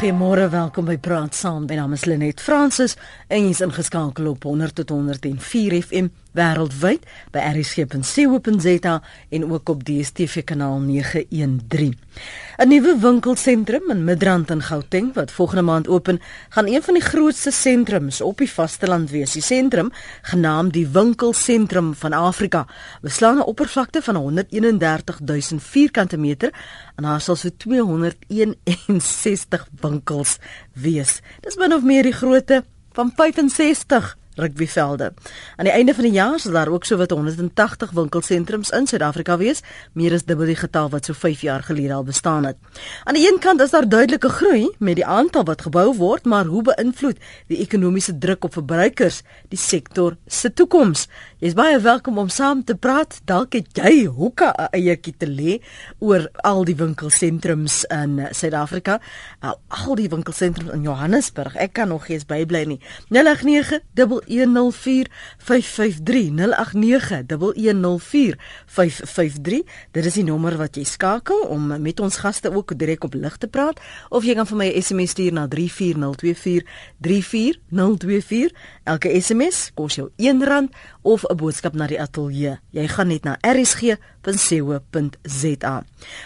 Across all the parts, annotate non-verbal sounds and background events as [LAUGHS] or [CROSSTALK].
Goeiemôre, welkom by Praat Saam. My naam is Lenet Fransis en jy's ingeskakel op 100 tot 104 FM wêreldwyd by rsg.co.za en ook op DStv kanaal 913. 'n Nuwe winkelsentrum in Midrand in Gauteng wat volgende maand open, gaan een van die grootste sentrums op die vasteland wees. Die sentrum, genaamd die Winkelsentrum van Afrika, beslaan 'n oppervlakte van 131 000 vierkante meter en daar sal so 261 winkels wees. Dis min of meer die grootte van 65 rugbyvelde. Aan die einde van die jaar sal daar ook so wat 180 winkelsentrums in Suid-Afrika wees, meer as dubbel die getal wat so 5 jaar gelede al bestaan het. Aan die een kant is daar duidelike groei met die aantal wat gebou word, maar hoe beïnvloed die ekonomiese druk op verbruikers die sektor se toekoms? Jy's baie welkom om saam te praat. Dalk het jy hoeke 'n eiertjie te lê oor al die winkelsentrums in Suid-Afrika, al, al die winkelsentrums in Johannesburg. Ek kan nog eens bybly nie. 089 104 553 Dit is die nommer wat jy skakel om met ons gaste ook direk op lig te praat of jy kan vir my 'n SMS stuur na 34024 34024 Elke SMS kos jou R1 of 'n boodskap na die ateljee. Jy gaan net na rsg.co.za.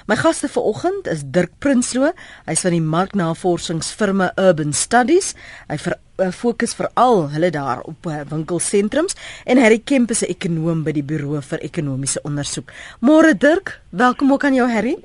My gaste vanoggend is Dirk Prinsloo. Hy's van die marknavorsingsfirma Urban Studies. Hy ver, fokus veral hulle daar op uh, winkelsentrums en Harry Kemp is 'n ekonoom by die Buro vir Ekonomiese Onderzoek. Môre Dirk, welkom ook aan jou Harry.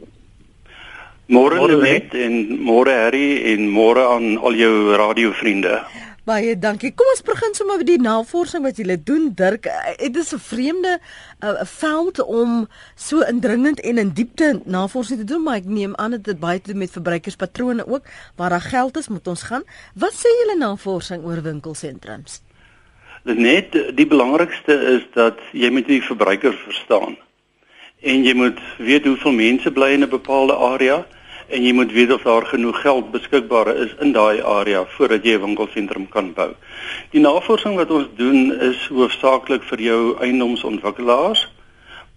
Môre net en môre Harry en môre aan al jou radiovriende. Baie dankie. Kom ons begin sommer met die navorsing wat julle doen, Dirk. Dit is 'n vreemde 'n uh, veld om so indringend en in diepte navorsing te doen, maar ek neem aan dit het baie te doen met verbruikerspatrone ook. Waar daar geld is, moet ons gaan. Wat sê julle navorsing oor winkelsentrums? Net die belangrikste is dat jy moet die verbruiker verstaan. En jy moet weet hoeveel mense bly in 'n bepaalde area en jy moet weet of daar genoeg geld beskikbaar is in daai area voordat jy 'n winkelsentrum kan bou. Die navorsing wat ons doen is hoofsaaklik vir jou eiendomsontwikkelaars,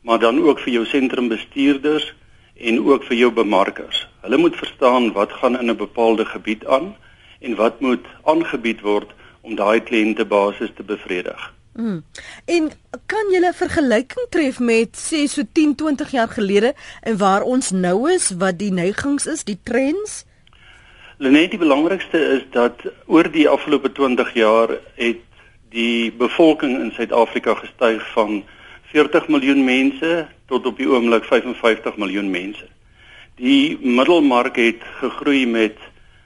maar dan ook vir jou sentrumbestuurders en ook vir jou bemarkers. Hulle moet verstaan wat gaan in 'n bepaalde gebied aan en wat moet aangebied word om daai kliëntebasis te bevredig. Mm. En kan jy 'n vergelyking tref met sê so 10, 20 jaar gelede en waar ons nou is, wat die neigings is, die trends? Lenet, die belangrikste is dat oor die afgelope 20 jaar het die bevolking in Suid-Afrika gestyg van 40 miljoen mense tot op die oomblik 55 miljoen mense. Die middelmark het gegroei met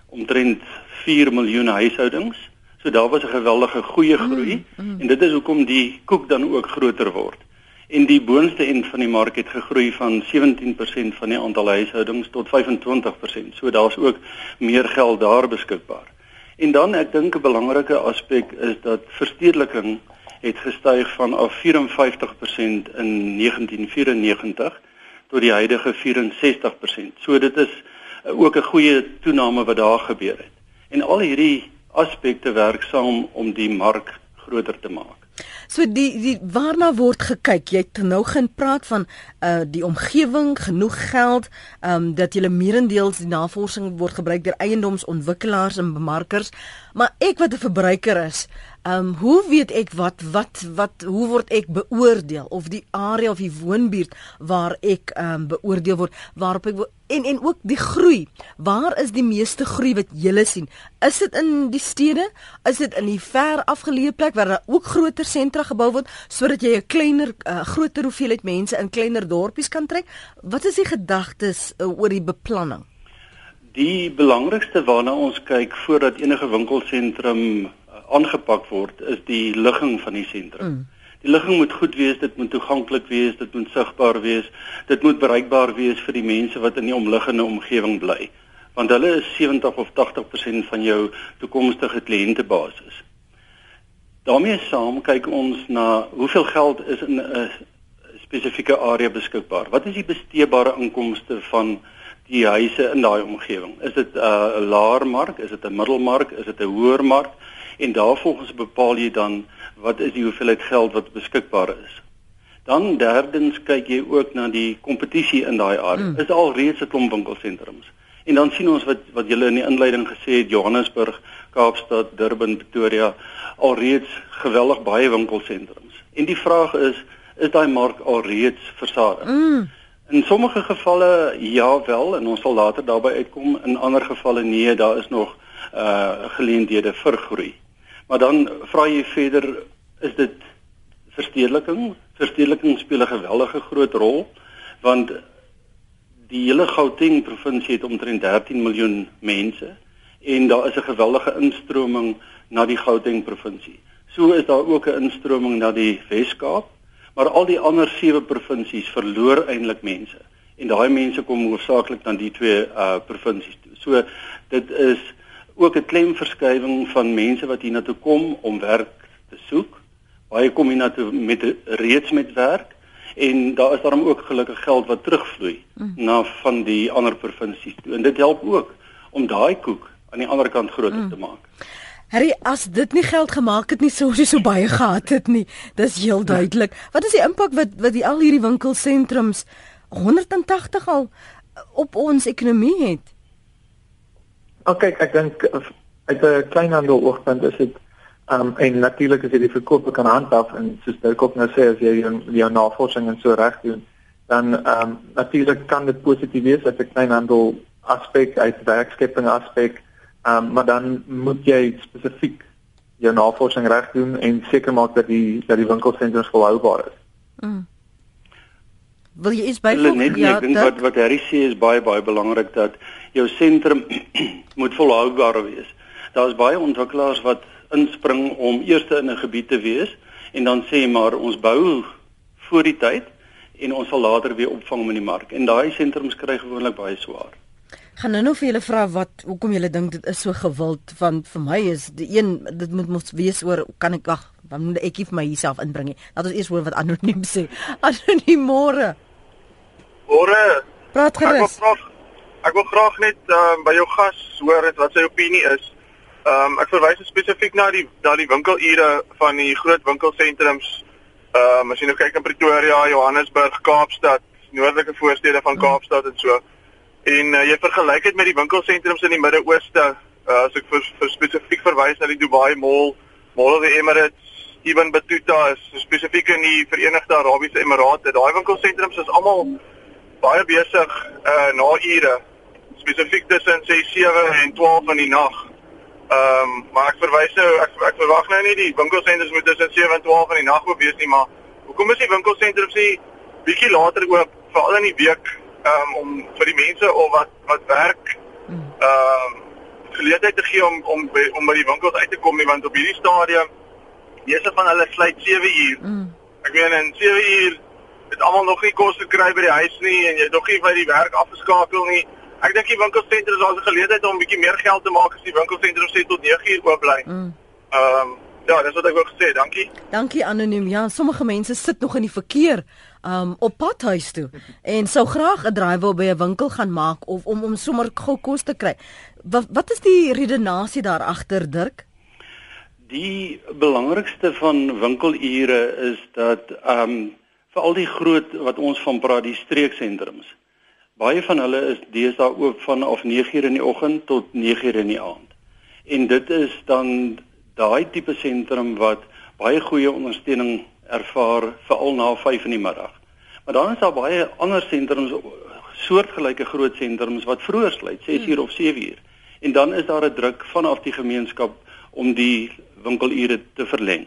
omtrent 4 miljoen huishoudings So daar was 'n geweldige goeie mm, groei mm, mm. en dit is hoekom die koek dan ook groter word. En die boonste end van die mark het gegroei van 17% van die aantal huishoudings tot 25%. So daar's ook meer geld daar beskikbaar. En dan ek dink 'n belangrike aspek is dat verstedeliking het gestyg van af 54% in 1994 tot die huidige 64%. So dit is ook 'n goeie toename wat daar gebeur het. En al hierdie aspekte werk saam om die mark groter te maak. So die die waarna word gekyk? Jy het nou gaan praat van uh die omgewing, genoeg geld, ehm um, dat jy meerendeels die navorsing word gebruik deur eiendomsontwikkelaars en bemarkers, maar ek wat 'n verbruiker is, ehm um, hoe weet ek wat wat wat hoe word ek beoordeel of die area of die woonbuurt waar ek ehm um, beoordeel word waarop ek en en ook die groei. Waar is die meeste groei wat jy sien? Is dit in die stede? Is dit in die ver afgeleë plek waar daar ook groter sentra gebou word sodat jy 'n kleiner uh, groter hoeveelheid mense in kleiner dorpies kan trek? Wat is die gedagtes uh, oor die beplanning? Die belangrikste waarna ons kyk voordat enige winkelsentrum uh, aangepak word, is die ligging van die sentrum. Mm. Die ligging moet goed wees, dit moet toeganklik wees, dit moet sigbaar wees, dit moet bereikbaar wees vir die mense wat in die omliggende omgewing bly. Want hulle is 70 of 80% van jou toekomstige kliëntebasis. Daarmee saam kyk ons na hoeveel geld is in 'n spesifieke area beskikbaar. Wat is die besteedbare inkomste van die huise in daai omgewing? Is dit 'n uh, laer mark, is dit 'n middelmark, is dit 'n hoër mark? En daarvolgens bepaal jy dan wat is die hoeveelheid geld wat beskikbaar is. Dan derdens kyk jy ook na die kompetisie in daai area. Mm. Is al reeds 'n klomp winkelsentrums. En dan sien ons wat wat julle in die inleiding gesê het Johannesburg, Kaapstad, Durban, Pretoria alreeds geweldig baie winkelsentrums. En die vraag is, is daai mark alreeds versadig? Mm. In sommige gevalle ja wel en ons sal later daarby uitkom, in ander gevalle nee, daar is nog uh geleenthede vir groei. Maar dan vra jy verder, is dit verstedeliking? Verstedeliking speel 'n geweldige groot rol want die hele Gauteng provinsie het omtrent 13 miljoen mense en daar is 'n geweldige instroming na die Gauteng provinsie. So is daar ook 'n instroming na die Wes-Kaap maar al die ander sewe provinsies verloor eintlik mense en daai mense kom hoofsaaklik dan die twee uh provinsies toe. So dit is ook 'n klemverskywing van mense wat hiernatoe kom om werk te soek. Baie kom hiernatoe met reeds met werk en daar is daarom ook gelukkig geld wat terugvloei mm. na van die ander provinsies toe. En dit help ook om daai koek aan die ander kant groter mm. te maak. Harry, as dit nie geld gemaak het nie, sou jy so baie gehad het nie. Dis heel duidelik. Wat is die impak wat wat die al hierdie winkelsentrums 180 al op ons ekonomie het? OK, oh, ek dink uit 'n kleinhandel oogpunt is dit um en natuurlik as jy die verkoop kan handhaaf en soos Dirk ook nou sê as jy jou, jou navorsing en so reg doen, dan um natuurlik kan dit positief wees uit 'n kleinhandel aspek, uit werkskepping aspek Um, maar dan moet jy spesifiek jou navorsing reg doen en seker maak dat die dat die winkelsentrums volhoubaar is. Mm. Wil jy iets byvoeg? Ja, ek dink wat wat Harry sê is baie baie belangrik dat jou sentrum [CLEARS THROAT] moet volhoubaar wees. Daar's baie ontwikkelaars wat inspring om eers in 'n gebied te wees en dan sê maar ons bou voor die tyd en ons sal later weer opvang met die mark. En daai sentrums kry gewoonlik baie swaar gaan nou nog vir julle vra wat hoekom julle dink dit is so gewild? Van vir my is die een dit moet mos wees oor kan ek wag dan moet ek vir my jouself inbring laat ons eers hoor wat anoniem sê. [LAUGHS] Anoniem môre. Môre. Praat gerus ek wil graag, ek wil graag net um, by jou gas hoor wat sy opinie is. Um, ek verwys spesifiek na die na die winkelure van die groot winkelsentrums. Um, as jy nou kyk in Pretoria Johannesburg Kaapstad noordelike voorstede van Kaapstad en so En uh, jy vergelyk dit met die winkelsentrums in die Midde-Ooste, uh, as ek vir, vir spesifiek verwys na die Dubai Mall, Mall of the Emirates, Ibn Battuta is spesifiek in die Verenigde Arabiese Emirate. Daai winkelsentrums is almal baie besig uh na ure, spesifiek tussen 7 en 12 in die nag. Ehm um, maar ek verwys nou ek, ek verwag nou nie die winkelsentrums moet tussen 7 en 12 in die nag oop wees nie, maar hoekom is die winkelsentrums nie bietjie later oop veral in die week um, om vir die mense of wat wat werk ehm um, geleentheid te gee om om by, om by die winkels uit te kom nie want op hierdie stadium meeste van hulle sluit 7 uur. Mm. Ek meen in 7 uur het almal nog nie kos gekry by die huis nie en jy het nog nie by die werk afgeskakel nie. Ek dink die winkelsentrum is al 'n geleentheid om 'n bietjie meer geld te maak as die winkelsentrum sê tot 9 uur oop bly. Mm. Ehm um, Ja, dis wat ek wou gesê, dankie. Dankie anoniem. Ja, sommige mense sit nog in die verkeer um op pad huis toe en sou graag 'n draaiwel by 'n winkel gaan maak of om om sommer gou kos te kry. Wat wat is die redenasie daar agter Dirk? Die belangrikste van winkelure is dat um vir al die groot wat ons van praat, die streeksentrums. Baie van hulle is deesdae oop van of 9:00 in die oggend tot 9:00 in die aand. En dit is dan daai tipe sentrum wat baie goeie ondersteuning ervaar veral na 5 in die middag. Maar dan is daar baie ander sentrums soortgelyke groot sentrums wat vroeër sluit, 6 hmm. uur of 7 uur. En dan is daar 'n druk vanaf die gemeenskap om die winkelure te verleng.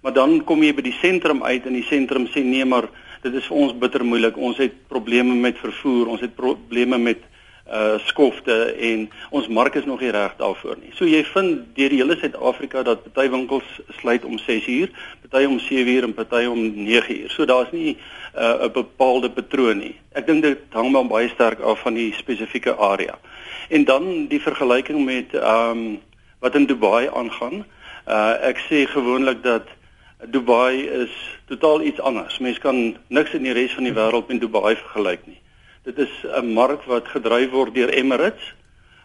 Maar dan kom jy by die sentrum uit en die sentrum sê nee, maar dit is vir ons bitter moeilik. Ons het probleme met vervoer, ons het probleme met uh skofte en ons mark is nog nie reg daarvoor nie. So jy vind deur die hele Suid-Afrika dat party winkels sluit om 6uur, party om 7uur en party om 9uur. So daar's nie uh 'n bepaalde patroon nie. Ek dink dit hang maar baie sterk af van die spesifieke area. En dan die vergelyking met um wat in Dubai aangaan. Uh ek sê gewoonlik dat Dubai is totaal iets anders. Mens kan niks in die res van die wêreld met Dubai vergelyk nie. Dit is 'n mark wat gedryf word deur Emirates.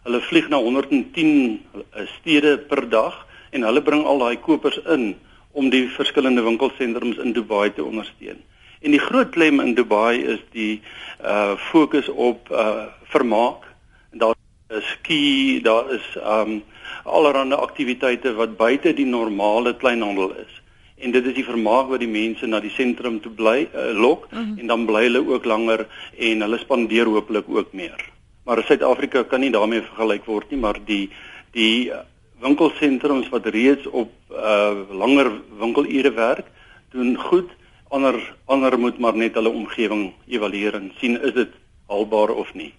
Hulle vlieg na 110 eh, stede per dag en hulle bring al daai kopers in om die verskillende winkelsentrums in Dubai te ondersteun. En die groot klem in Dubai is die uh fokus op uh vermaak. Daar ski, daar is um allerlei aktiwiteite wat buite die normale kleinhandel is. En dit is die vermaak wat die mense na die sentrum toe bly uh, lok mm -hmm. en dan bly hulle ook langer en hulle spandeer hopelik ook meer. Maar Suid-Afrika kan nie daarmee vergelyk word nie, maar die die winkelsentrums wat reeds op uh langer winkelure werk, doen goed. Ander ander moet maar net hulle omgewing evalueer en sien is dit haalbaar of nie.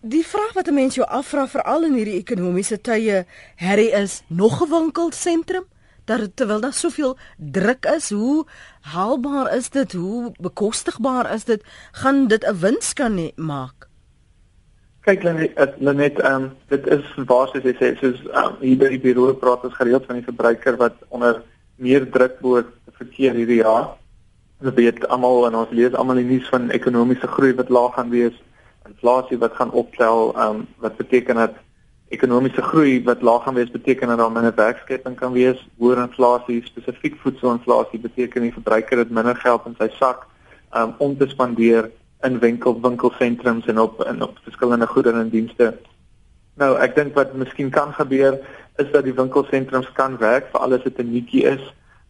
Die vraag wat 'n mens jou afvra veral in hierdie ekonomiese tye, Harry is nog 'n winkelsentrum dat terwyl daar soveel druk is, hoe haalbaar is dit? Hoe bekostigbaar is dit? Gaan dit 'n wins kan nie maak? Kyk dan net ehm um, dit is basies jy sê soos um, hier by die bureau praat ons gereeld van die verbruiker wat onder meer druk word verkeer hierdie jaar. Ons weet almal en ons lees almal die nuus van ekonomiese groei wat laag gaan wees inflasie wat gaan optel, ehm um, wat beteken dat ekonomiese groei wat laag gaan wees beteken dat daar minder werkskepping kan wees. Hoër inflasie, spesifiek voedselinflasie beteken die verbruiker het minder geld in sy sak um, om te spandeer in winkel winkelsentrums en op en op verskillende goedere en dienste. Nou, ek dink wat miskien kan gebeur is dat die winkelsentrums kan werk vir alles wat 'n nuutjie is.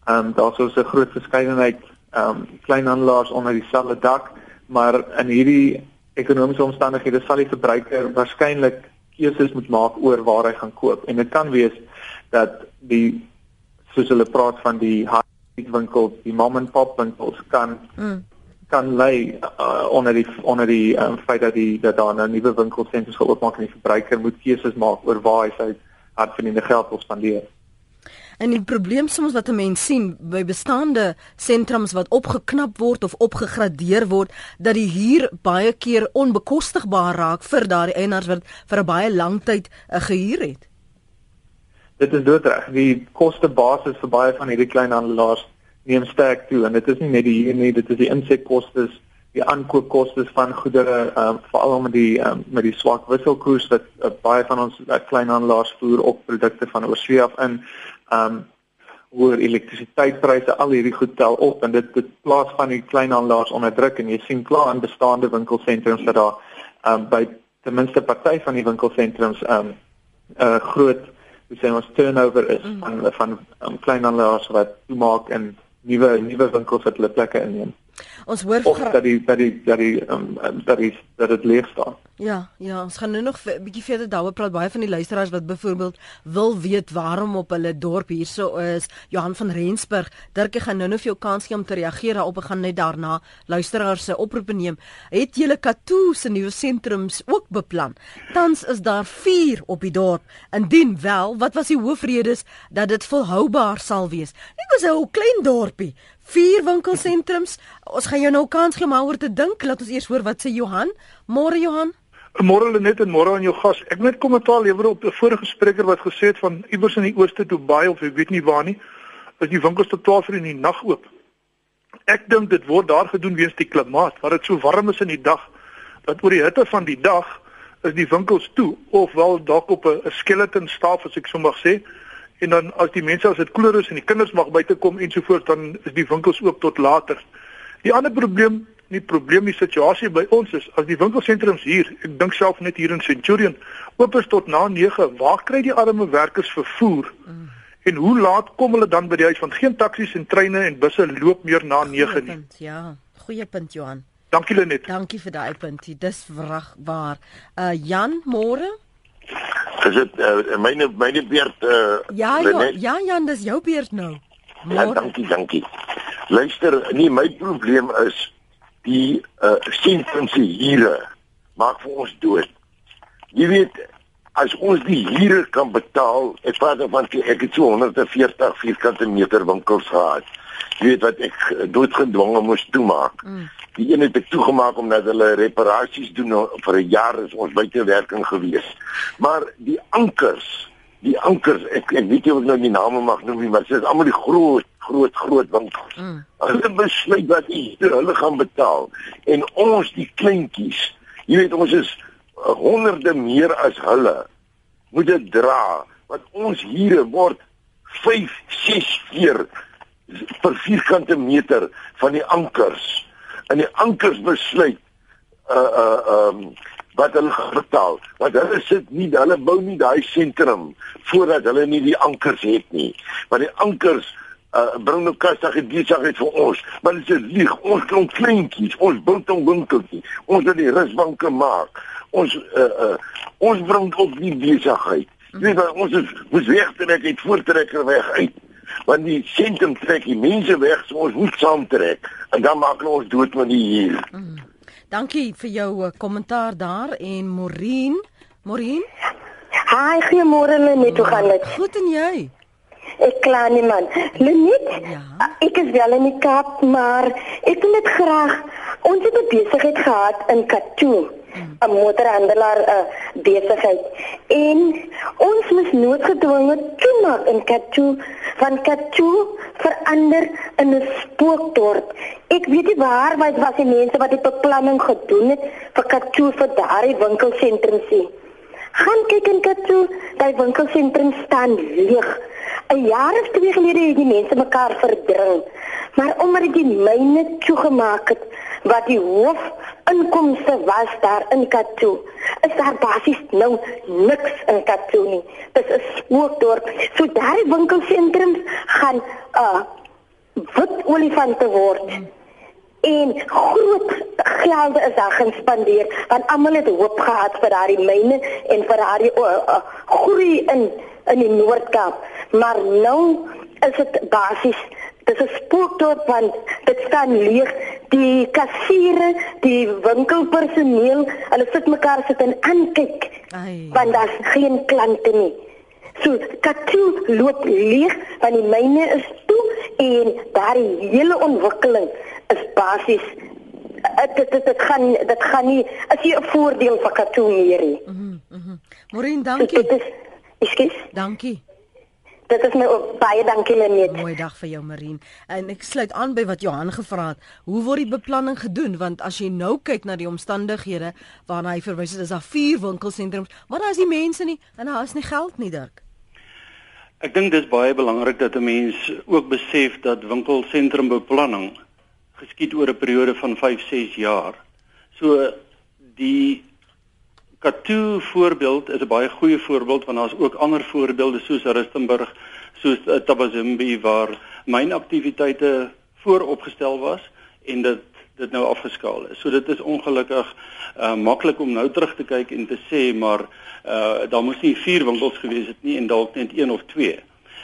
Ehm um, daar's so 'n groot verskeidenheid ehm um, kleinhandelaars onder dieselfde dak, maar in hierdie ekonomiese omstandighede sal die verbruiker waarskynlik keuses moet maak oor waar hy gaan koop en dit kan wees dat die soos hulle praat van die high winkel die mom and pop winkels kan mm. kan lê uh, onder die onder die um, feit dat die dat daar 'n nuwe winkelsentrum geoopmaak en die verbruiker moet keuses maak oor waar hy sy hardverdiende geld wil spandeer. En die probleem soms wat 'n mens sien by bestaande sentrums wat opgeknap word of opgegradeer word, dat die huur baie keer onbekostigbaar raak vir daardie eienaars wat vir 'n baie lang tyd 'n uh, gehuur het. Dit is doodreg. Die kostebasis vir baie van hierdie kleinhandelaars neem sterk toe en dit is nie net die huur nie, dit is die insetkoste, die aankoopkoste van goedere, um, veral met die um, met die swak wisselkoers wat uh, baie van ons uh, kleinhandelaars voer op produkte van oorsee af in um oor elektrisiteitspryse al hierdie goed tel op en dit dit plaas van die kleinhandelaars onder druk en jy sien klaar in bestaande winkelsentrums dat daar um by ten minste party van die winkelsentrums um 'n uh, groot hoe sê ons turnover is mm. van van um, kleinhandelaars wat toemaak en nuwe nuwe winkels wat hulle plekke inneem. Ons hoor dat die dat die dat die um, dat die dat dit leeg staan. Ja, ja, ons gaan nou nog 'n bietjie verder daaroor praat. Baie van die luisteraars wat byvoorbeeld wil weet waarom op hulle dorp hierso is, Johan van Rensburg. Dirkie gaan nou nog vir jou kans gee om te reageer daarop. Ek gaan net daarna luisteraars se oproepe neem. Het julle Katoo se nuwe sentrums ook beplan? Tans is daar 4 op die dorp. Indien wel, wat was die hoofredes dat dit volhoubaar sal wees? Dit was 'n klein dorpie vier winkelsentrums. Ons gaan jou nou kans gee om oor te dink. Laat ons eers hoor wat sê Johan. Môre Johan. Môre Lenet en môre aan jou gas. Ek net kommentaar lewer op 'n vorige spreker wat gesê het van iewers in die ooste Dubai of ek weet nie waar nie, is die winkels tot 12 uur in die nag oop. Ek dink dit word daar gedoen weens die klimaat, waar dit so warm is in die dag dat oor die hitte van die dag is die winkels toe of wel dalk op 'n skeleton staaf as ek so mag sê en dan as die mense as dit koeler is en die kinders mag buite kom ensovoorts dan is die winkels oop tot later. Die ander probleem, nie probleem die situasie by ons is as die winkelsentrums hier, ek dink self net hier in Centurion, oop is tot na 9, waar kry die arme werkers vervoer? Mm. En hoe laat kom hulle dan by die huis want geen taksies en treine en busse loop meer na 9 nie. Punt, ja, goeie punt Johan. Dankie Lenet. Dankie vir daai punt. Dis vragbaar. Uh Jan, môre? Is dit uh, myne myne beurt uh Ja, ja, ja, Jan, dis jou beurt nou. Ja, dankie, dankie. Luister, nee, my probleem is die uh sentrumse hire maak vir ons dood. Jy weet, as ons die hire kan betaal, ek praat van ek het so 140 vierkante meter winkels gehad. Jy weet wat ek doodgedwonge moes toemaak. Mm. Die een het ek toegemaak omdat hulle reparasies doen vir 'n jaar is ons buite werking gewees. Maar die ankers, die ankers, ek ek weet nie of ek nou die name mag noem nie, maar dit is almal die groot, groot, groot winkels. Mm. Hulle besluit wat hulle gaan betaal en ons die kleintjies, jy weet ons is uh, honderde meer as hulle moet dit dra want ons hier word 5 6 keer per vierkante meter van die ankers en die ankers besluit uh uh um wat hulle betaal. Want hulle sit nie, hulle bou nie daai sentrum voordat hulle nie die ankers het nie. Want die ankers uh, bring nou kastig en besigheid vir ons, maar dit is lieg. Ons klomp kleintjies, ons bou dan winkeltjies. Ons wil die rusbanke maak. Ons uh, uh, ons bring ook die besigheid. Jy weet ons is ons wegtrek uit voortrekker weg uit. Want die sentrum trek die mense weg, so ons moet saamtrek en dan maak ons dood met die hier. Mm. Dankie vir jou uh, kommentaar daar en Morien. Morien? Haai, goeiemôre Lenet, hoe gaan dit? Goed en jy? Ek kla nie man. Lenet, ja? ek is wel in die Kaap, maar ek wil net graag ons het 'n besigheid gehad in Katoen. 'n motorhandelaar uh, besigheid en ons moes noodgedwonge toemaak in Katoe van Katoe verander in 'n spookdorp. Ek weet nie waar wat was die mense wat die beplanning gedoen het vir Katoe vir daardie winkelsentrum sien. Gaan kyk in Katoe, daai winkelsentrum staan leeg. 'n Jaar of twee gelede het die mense mekaar verdring. Maar omdat die myne toegemaak het, wat die hoof inkomste was daar in Katoe. Is daar basies nou niks in Katoe nie. Dit is 'n spookdorp. So daai winkelsentrums gaan uh wit olifante word. En groot gelde is daar gespandeer want almal het hoop gehad vir daai myne en vir daai uh, uh, groei in in die Noord-Kaap. Maar nou is dit basies Dit is spookdorp want dit staan leeg. Die kassiere, die winkelpersoneel, hulle sit mekaar sit en aankyk. Want daar's geen klante nie. So Katoe loop leeg want die myne is toe en daardie hele ontwikkeling is basies dit dit dit gaan dit gaan nie as jy 'n voordeel vir Katoe meer nie. Mhm. Mm Morin, dankie. Ekskuus. Dankie. Dit is my ook baie dankie Lenet. Mooi dag vir jou Marien. En ek sluit aan by wat Johan gevra het. Hoe word die beplanning gedoen? Want as jy nou kyk na die omstandighede waarna hy verwys het, is daar vier winkelsentrums, maar daar is nie mense nie en daar is nie geld nie, Dirk. Ek dink dis baie belangrik dat 'n mens ook besef dat winkelsentrumbeplanning geskied oor 'n periode van 5-6 jaar. So die Katoe voorbeeld is 'n baie goeie voorbeeld want daar's ook ander voorbeelde soos Rustenburg, soos uh, Tabazimbi waar myn aktiwiteite vooropgestel was en dit dit nou afgeskaal is. So dit is ongelukkig uh maklik om nou terug te kyk en te sê maar uh daar moes nie vier winkels gewees het nie en dalk net een of twee.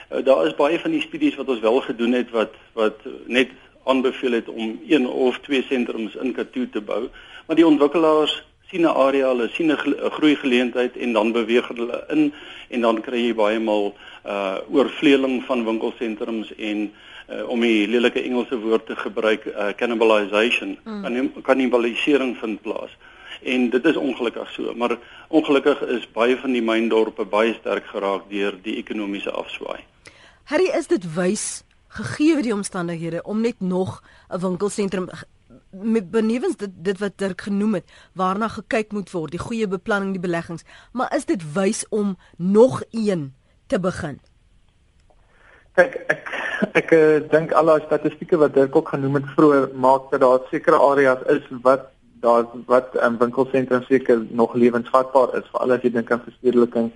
Uh, daar is baie van die studies wat ons wel gedoen het wat wat net aanbeveel het om een of twee sentrums in Katoe te bou, maar die ontwikkelaars sien 'n area, hulle sien 'n groei geleentheid en dan beweeg hulle in en dan kry jy baie maal uh oorvleeling van winkelsentrums en uh, om die lelike Engelse woord te gebruik uh, cannibalization mm. kannibalisering vind plaas. En dit is ongelukkig so, maar ongelukkig is baie van die myndorpe baie sterk geraak deur die ekonomiese afswaai. Harry, is dit wys gegee die omstandighede om net nog 'n winkelsentrum benewens dit dit wat Dirk genoem het waarna gekyk moet word die goeie beplanning die beleggings. Maar is dit wys om nog een te begin? Kyk ek ek uh, dink al die statistieke wat Dirk ook genoem het vroeër maak dat daar sekere areas is wat daar wat 'n um, winkelsentrum seker nog lewensvatbaar is. Veral as jy dink aan verstedeliking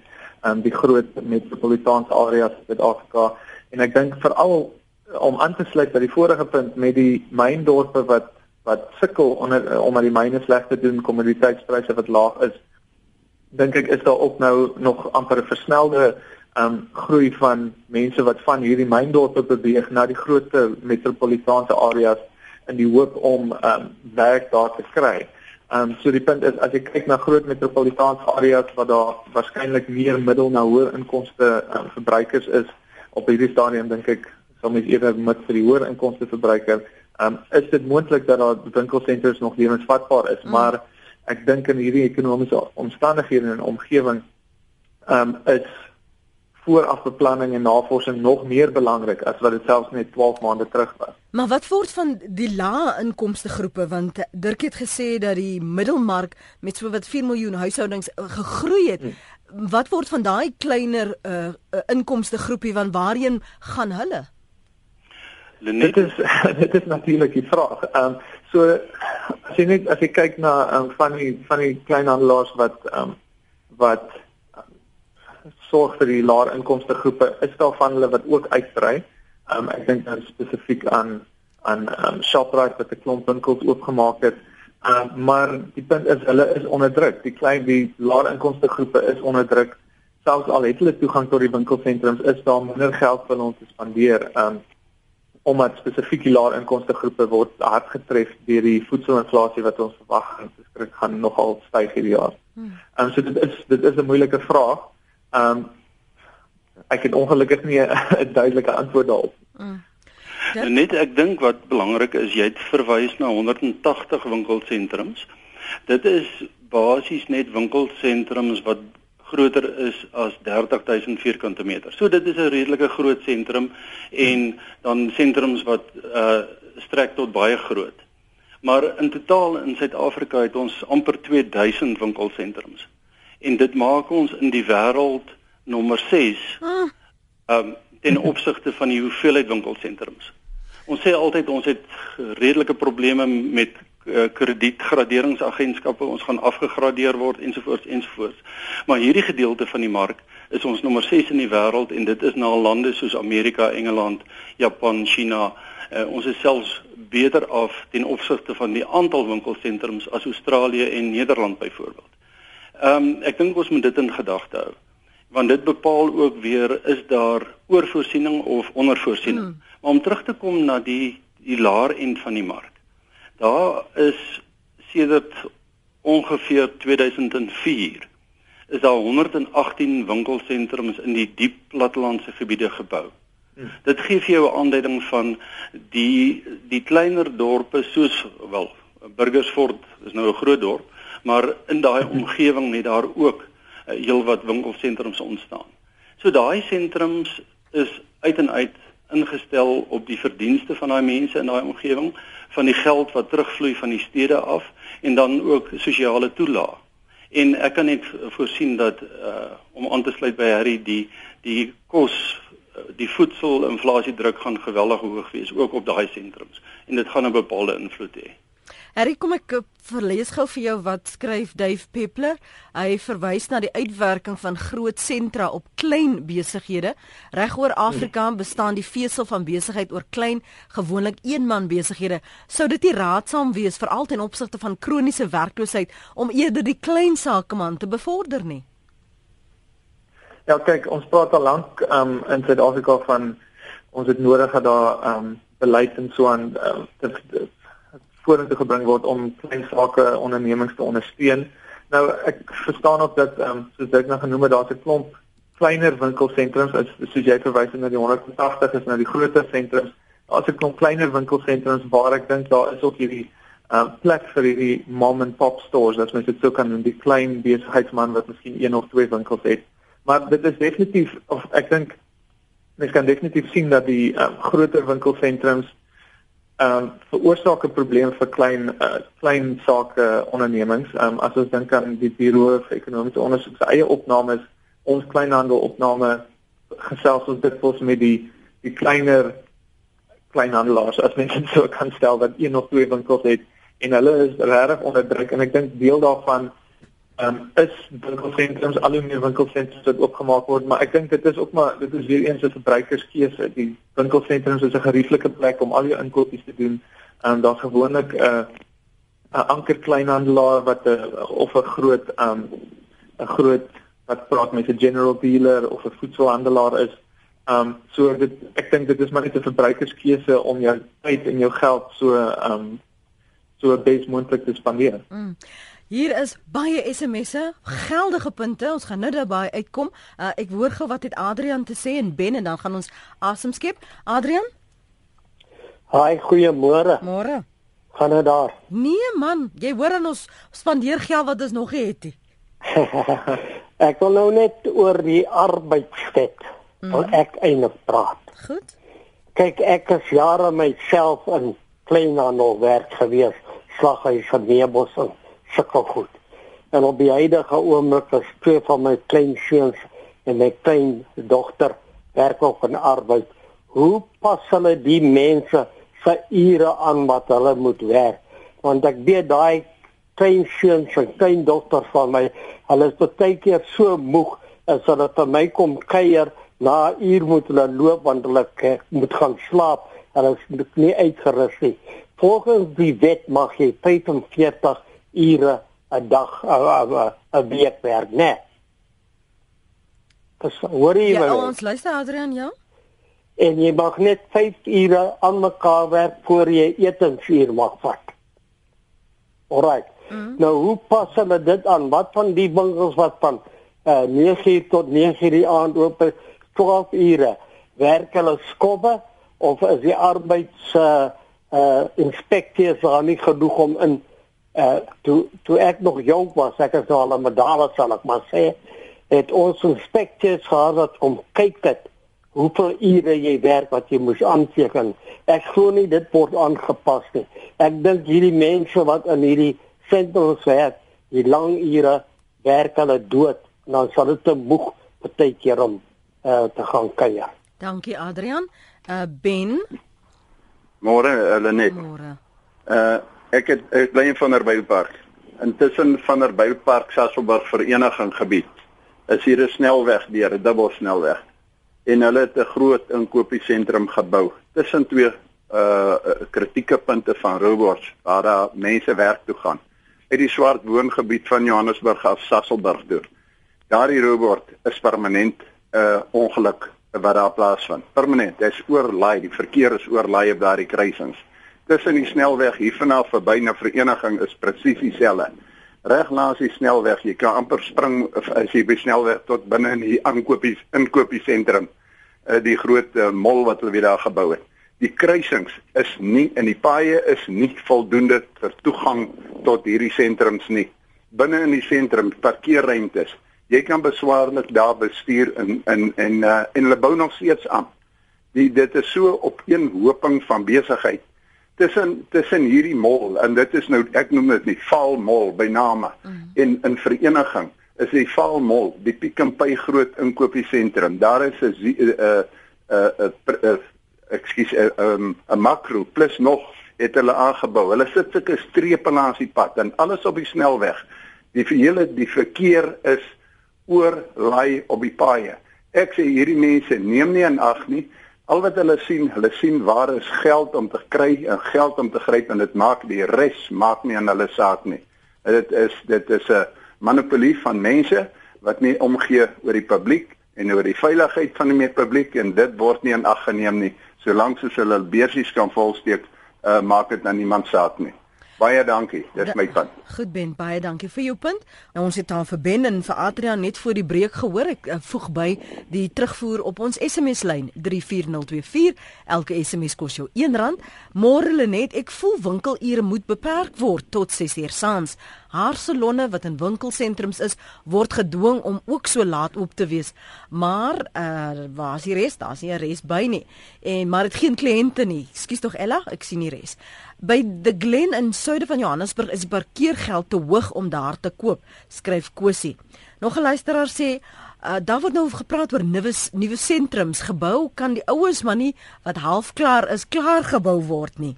um, die groot metropolitaanse areas in Suid-Afrika. En ek dink veral om aan te sluit by die vorige punt met die myndorpe wat wat sukkel onder eh, om aan die myne sleg te doen, kommoditeitspryse wat laag is. Dink ek is daar ook nou nog amper 'n versnelde um groei van mense wat van hierdie myndorpe beweeg na die groot metropolitaanse areas in die hoop om um werk daar te kry. Um so die punt is as jy kyk na groot metropolitaanse areas waar daar waarskynlik meer middel na hoër inkomste um, verbruikers is op hierdie stadium dink ek sal mens eerder met vir die hoër inkomste verbruiker um, is dit moontlik dat daar winkelsentrums nog lewensvatbaar is, mm. maar ek dink in hierdie ekonomiese omstandighede en omgewing um, is voorafbeplanning en navorsing nog meer belangrik as wat dit selfs net 12 maande terug was. Maar wat word van die lae inkomste groepe want Dirk het gesê dat die middelmark met so wat 4 miljoen huishoudings uh, gegroei het. Hmm. Wat word van daai kleiner uh, uh, inkomste groepie want waarheen gaan hulle? Lenet. Dit is [LAUGHS] dit is natuurlik die vraag. Ehm um, So as jy net as jy kyk na um, van die van die kleinhandelaars wat um, wat um, sorg vir die laer inkomste groepe, is daar van hulle wat ook uitbrei. Um, ek dink dan spesifiek aan aan um, Shoprite wat 'n klomp winkels oopgemaak het. Um, maar die punt is hulle is onderdruk. Die klein die laer inkomste groepe is onderdruk. Selfs al het hulle toegang tot die winkelsentrums, is daar minder geld vir hulle om te spandeer. Um, omdat spesifiek die laer inkomste groepe word hard getref deur die voedselinflasie wat ons verwag en beskryf gaan nogal styg hierdie jaar. Hmm. Ehm um, so dit is dit is 'n moeilike vraag. Ehm um, ek het ongelukkig nie [LAUGHS] 'n duidelike antwoord daarop. Hmm. Ja. Net ek dink wat belangrik is, jy het verwys na 180 winkelsentrums. Dit is basies net winkelsentrums wat groter is as 30000 vierkante meter. So dit is 'n redelike groot sentrum en dan sentrums wat uh strek tot baie groot. Maar in totaal in Suid-Afrika het ons amper 2000 winkelsentrums. En dit maak ons in die wêreld nommer 6. Ah. Um ten opsigte van die hoeveelheid winkelsentrums. Ons sê altyd ons het redelike probleme met kredietgraderingsagentskappe ons gaan afgegradeer word ensovoorts ensovoorts. Maar hierdie gedeelte van die mark is ons nommer 6 in die wêreld en dit is na lande soos Amerika, Engeland, Japan, China. Uh, ons is selfs beter af ten opsigte van die aantal winkelsentrums as Australië en Nederland byvoorbeeld. Ehm um, ek dink ons moet dit in gedagte hou want dit bepaal ook weer is daar oorvoorsiening of ondervoorsiening. Hmm. Maar om terug te kom na die die laer end van die mark Daar is sedert ongeveer 2004 is daar 118 winkelsentrums in die diep plattelandse gebiede gebou. Hmm. Dit gee vir jou 'n aanduiding van die die kleiner dorpe soos wel Burgersfort is nou 'n groot dorp, maar in daai [LAUGHS] omgewing het daar ook uh, heelwat winkelsentrums ontstaan. So daai sentrums is uit en uit ingestel op die verdienste van daai mense in daai omgewing van die geld wat terugvloei van die stede af en dan ook sosiale toelaag. En ek kan net voorsien dat uh om aan te sluit by Harry die die kos uh, die voedselinflasie druk gaan geweldig hoog wees ook op daai sentrums en dit gaan 'n bepaalde invloed hê. Harry, kom ek verlees gou vir jou wat skryf Dave Peppler. Hy verwys na die uitwerking van groot sentra op klein besighede. Regoor Afrika bestaan die vesel van besigheid oor klein, gewoonlik eenman besighede. Sou dit nie raadsaam wees veral ten opsigte van kroniese werkloosheid om eerder die klein sakeman te bevorder nie? Ja, kyk, ons praat al lank um, in Suid-Afrika van ons het nodig dat daar um, beleid en so aan um, vorentoe gebring word om klein sake ondernemings te ondersteun. Nou ek verstaan ook dat ehm um, soos ek nou genoem het daar's 'n klomp kleiner winkelsentrums as soos jy verwys na die 180 is nou die groter sentrums. Daar's 'n klomp kleiner winkelsentrums waar ek dink daar is ook hierdie ehm uh, plek vir hierdie mom and pop stores as mens dit sou kan noem, die klein besigheidsman wat miskien een of twee winkels het. Maar dit is definitief of ek dink mens kan definitief sien dat die um, groter winkelsentrums ehm um, veroorsaak 'n probleem vir klein uh, klein sake ondernemings. Ehm um, as ons dink aan die Buro vir Ekonomiese Ondersoek se eie opnames, ons kleinhandel opname gesels ons dit vols met die die kleiner kleinhandelaars as mens dit so kan stel wat een of twee winkels het en hulle is regtig onder druk en ek dink deel daarvan Ehm um, is winkelsentrums al hoe meer winkelsentrums wat oopgemaak word, maar ek dink dit is ook maar dit is weer eens 'n verbruikerskeuse. Die winkelsentrums is 'n gerieflike plek om al jou inkopies te doen. Ehm um, daar's gewoonlik 'n uh, 'n anker kleinhandelaar wat 'n uh, of 'n groot ehm um, 'n groot wat praat met 'n general dealer of 'n voedselhandelaar is. Ehm um, so dit ek dink dit is maar net 'n verbruikerskeuse om jou tyd en jou geld so ehm um, so besmoontlik te spandeer. Mm. Hier is baie SMS'e, geldige punte. Ons gaan nou daarby uitkom. Uh, ek hoor gou wat het Adrian te sê en Ben en dan gaan ons asem skep. Adrian? Haai, goeiemôre. Môre. Gaan nou daar. Nee man, jy hoor aan ons spandeer geld wat ons nog het. [LAUGHS] ek wil nou net oor die arbeidswet. Mm. Wil ek eintlik praat. Goed. Kyk, ek het jare myself in kleinhandel werk gewees, slaghuis van meubels en sukkel goed. En op die huidige oomblik is twee van my klein seuns en my klein dogter werk op 'n arbeid. Hoe pas hulle die mense vir ure aan wat hulle moet werk? want ek weet daai klein seuns en klein dogters van my, hulle is baie keer so moeg as hulle vir my kom kuier, na uur moet hulle loop want hulle moet gaan slaap. Hulle is nie uitgerus nie. Volgens die wet mag jy 45 ure 'n dag 'n week werk, né? Nee. Dis hoor jy ja, ons luister Adrian, ja. En jy mag net 5 ure aan mekaar werk voor jy etensuur mag vat. Alrite. Mm. Nou hoe pas hulle dit aan? Wat van die winkels wat van uh, eh, 9:00 tot 9:00 die aand oop is, 12 ure? Werk hulle skobbe of is die arbeids uh, uh inspekteurs daar nie genoeg om in uh toe toe ek nog jonk was, ek het al 'n medaille sal ek maar sê, het ons inspekteurs gehad wat om kyk dit hoeveel ure jy werk wat jy moes aanteken. Ek glo nie dit word aangepas nie. Ek dink hierdie mense wat in hierdie sentrums werk, die lang ure werk hulle dood en dan sal dit te moeg partykeer om uh te gaan kuier. Dankie Adrian. Uh Ben Môre, hulle net. Môre. Uh ek het ek bly in Vanderbijlpark. Intussen Vanderbijlpark Sasolburg vereniging gebied. Is hier 'n snelweg deur, 'n dubbelsnelweg. En hulle het 'n groot inkopiesentrum gebou tussen twee uh kritieke punte van robots waar daar mense werk toe gaan. Uit die swart woongebied van Johannesburg af Sasolburg toe. Daardie robot is permanent 'n uh, ongeluk wat daar plaasvind. Permanent, dit is oorlaai, die verkeer is oorlaai op daardie kruisings. Tussen die snelweg hier vanaf verby na vereniging is presies dieselfde. Reg langs die snelweg, jy kan amper spring as jy by snelweg tot binne in die aankopies inkopiesentrum, uh, die groot uh, mall wat hulle weer daar gebou het. Die kruisings is nie in die paaie is nie voldoende vir toegang tot hierdie sentrums nie. Binne in die sentrum parkeerruimtes jy kan beswaarlik daar bestuur in in en uh, en hulle bou nog steeds aan. Die dit is so op een hoping van besigheid tussen tussen hierdie mall en dit is nou ek noem dit nie Val Mall by name mm. en in vereniging is die Val Mall die Pick n Pay groot inkopiesentrum. Daar is 'n 'n 'n ekskuus 'n 'n makro plus nog het hulle aangebou. Hulle sit sulke strepe langs die pad en alles op die snelweg. Die hele die verkeer is oorlei op die paaie. Ek sê hierdie mense neem nie in ag nie. Al wat hulle sien, hulle sien waar is geld om te kry en geld om te gryp en dit maak die res maak nie aan hulle saak nie. Dit is dit is 'n monopolie van mense wat nie omgee oor die publiek en oor die veiligheid van die publiek en dit word nie in ag geneem nie. Solank as hulle beursies kan volsteek, uh, maak dit aan niemand saak nie. Baie dankie. Dis my punt. Goed Ben, baie dankie vir jou punt. Nou ons het aan vir Ben en vir Adrian net voor die breek gehoor. Ek uh, voeg by die terugvoer op ons SMS lyn 34024. Elke SMS kos jou R1. Môre Lenet, ek voel winkelure moet beperk word tot 6uur saans. Haar salonne wat in winkelsentrums is, word gedwing om ook so laat oop te wees. Maar uh waar is die res? Daar's nie 'n res by nie. En maar dit geen kliënte nie. Ekskuus tog Ella, ek sien nie res. By The Glen in suide van Johannesburg is die parkeergeld te hoog om daar te koop, skryf Kosie. Nog 'n luisteraar sê, uh, daar word nou gepraat oor nuwe nuwe sentrums gebou, kan die oues maar nie wat half klaar is, klaar gebou word nie.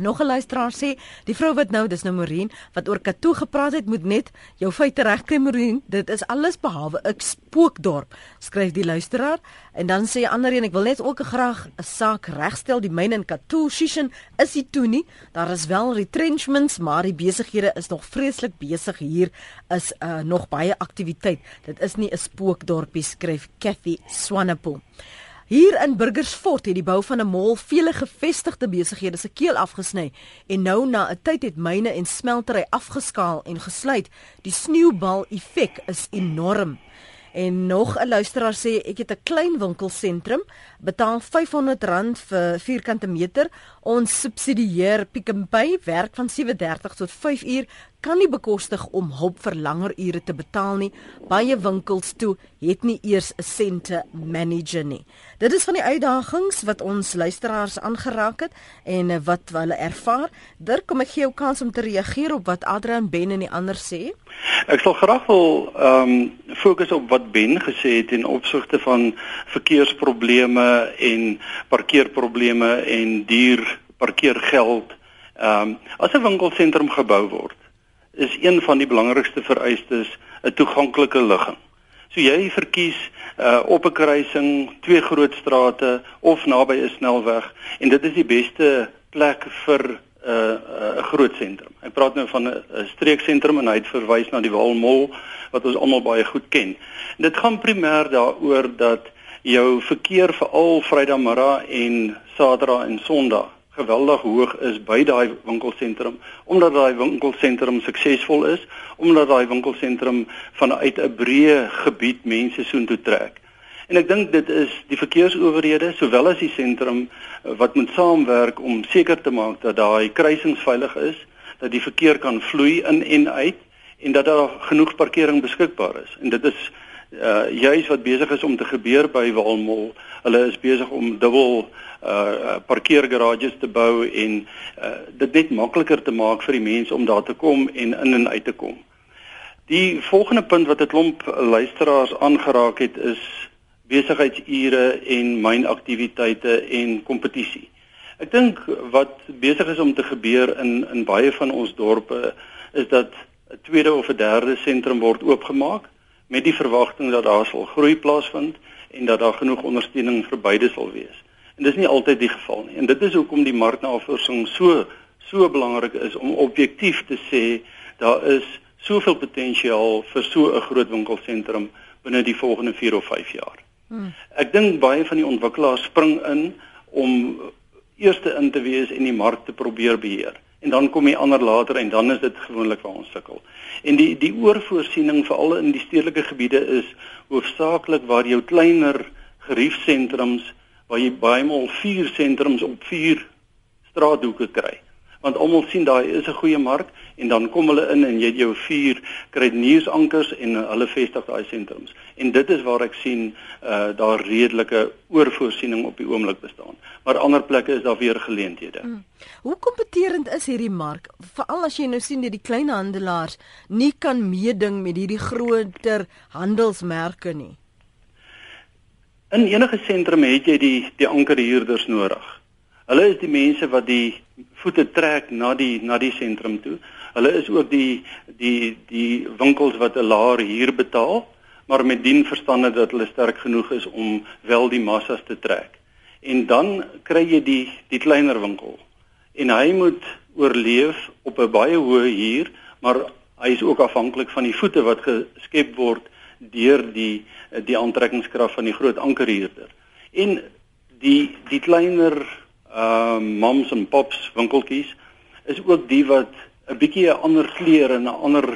Nog 'n luisteraar sê, die vrou wat nou, dis nou Morien, wat oor Katoo gepraat het, moet net jou feite regkry Morien. Dit is alles behalwe 'n spookdorp, skryf die luisteraar. En dan sê 'n ander een, ek wil net ook graag 'n saak regstel. Die myn in Katoo Shishin is nie toe nie. Daar is wel retrenchments, maar die besighede is nog vreeslik besig hier. Is uh, nog baie aktiwiteit. Dit is nie 'n spookdorpie, skryf Kathy Swanepoel. Hier in Burgersfort het die bou van 'n mall vele gevestigde besighede se keel afgesny en nou na 'n tyd het myne en smeltery afgeskaal en gesluit. Die sneeubal effek is enorm. En nog 'n luisteraar sê ek het 'n klein winkelsentrum, betaal R500 vir vierkante meter. Ons subsidieer Pick n Pay werk van 7:30 tot 5 uur kan nie bekostig om hulp vir langer ure te betaal nie. Baie winkels toe het nie eers 'n sente manager nie. Dit is van die uitdagings wat ons luisteraars aangeraak het en wat hulle ervaar. Dirk, kom ek gee jou kans om te reageer op wat Adrian Ben en die ander sê. Ek sal graag wil ehm um, fokus op wat Ben gesê het in opsigte van verkeersprobleme en parkeerprobleme en duur parkeergeld Ehm um, as 'n winkelsentrum gebou word, is een van die belangrikste vereistes 'n toeganklike ligging. So jy verkies uh, op 'n kruising, twee groot strate of naby 'n snelweg en dit is die beste plek vir 'n uh, uh, groot sentrum. Ek praat nou van 'n streeksentrum en hy het verwys na die Walmall wat ons almal baie goed ken. En dit gaan primêr daaroor dat jou verkeer veral Vrydagmiddag en Saterdag en Sondag geweldig hoog is by daai winkelsentrum omdat daai winkelsentrum suksesvol is, omdat daai winkelsentrum vanuit 'n breë gebied mense soontoe trek. En ek dink dit is die verkeersowerhede sowel as die sentrum wat moet saamwerk om seker te maak dat daai kruisings veilig is, dat die verkeer kan vloei in en uit en dat daar genoeg parkering beskikbaar is. En dit is uh juis wat besig is om te gebeur by Walmall. Hulle is besig om dubbel uh parkeergarages te bou en uh dit net makliker te maak vir die mense om daar te kom en in en uit te kom. Die volgende punt wat 'n klomp luisteraars aangeraak het is besigheidsure en mynaktiwiteite en kompetisie. Ek dink wat besig is om te gebeur in in baie van ons dorpe is dat 'n tweede of 'n derde sentrum word oopgemaak met die verwagting dat daar sal groei plaasvind en dat daar genoeg ondersteuning vir beide sal wees. En dis nie altyd die geval nie. En dit is hoekom die marknavorsing so so belangrik is om objektief te sê daar is soveel potensiaal vir so 'n groot winkelsentrum binne die volgende 4 of 5 jaar. Hmm. Ek dink baie van die ontwikkelaars spring in om eerste in te wees en die mark te probeer beheer en dan kom die ander later en dan is dit gewoonlik waar ons sukkel. En die die oorvoorsiening veral in die stedelike gebiede is hoofsaaklik waar jou kleiner geriefsentrums waar jy baie maal 4 sentrums op 4 straathoeke kry want almal sien daai is 'n goeie mark en dan kom hulle in en jy het jou vier kredietnuusankers en hulle vestig daai sentrums. En dit is waar ek sien uh daar redelike oorvoorsiening op die oomblik bestaan. Maar ander plekke is daar weer geleenthede. Hmm. Hoe kompeterend is hierdie mark? Veral as jy nou sien dat die kleinhandelaars nie kan meeding met hierdie groter handelsmerke nie. In enige sentrum het jy die die ankerhuurders nodig. Hulle is die mense wat die voete trek na die na die sentrum toe. Hulle is ook die die die winkels wat 'n laer huur betaal, maar met dien verstande dat hulle sterk genoeg is om wel die massas te trek. En dan kry jy die die kleiner winkel. En hy moet oorleef op 'n baie hoë huur, maar hy is ook afhanklik van die voete wat geskep word deur die die aantrekkingskrag van die groot ankerhuurder. En die die kleiner uh moms en pops winkeltjies is ook die wat 'n bietjie 'n ander kleur en 'n ander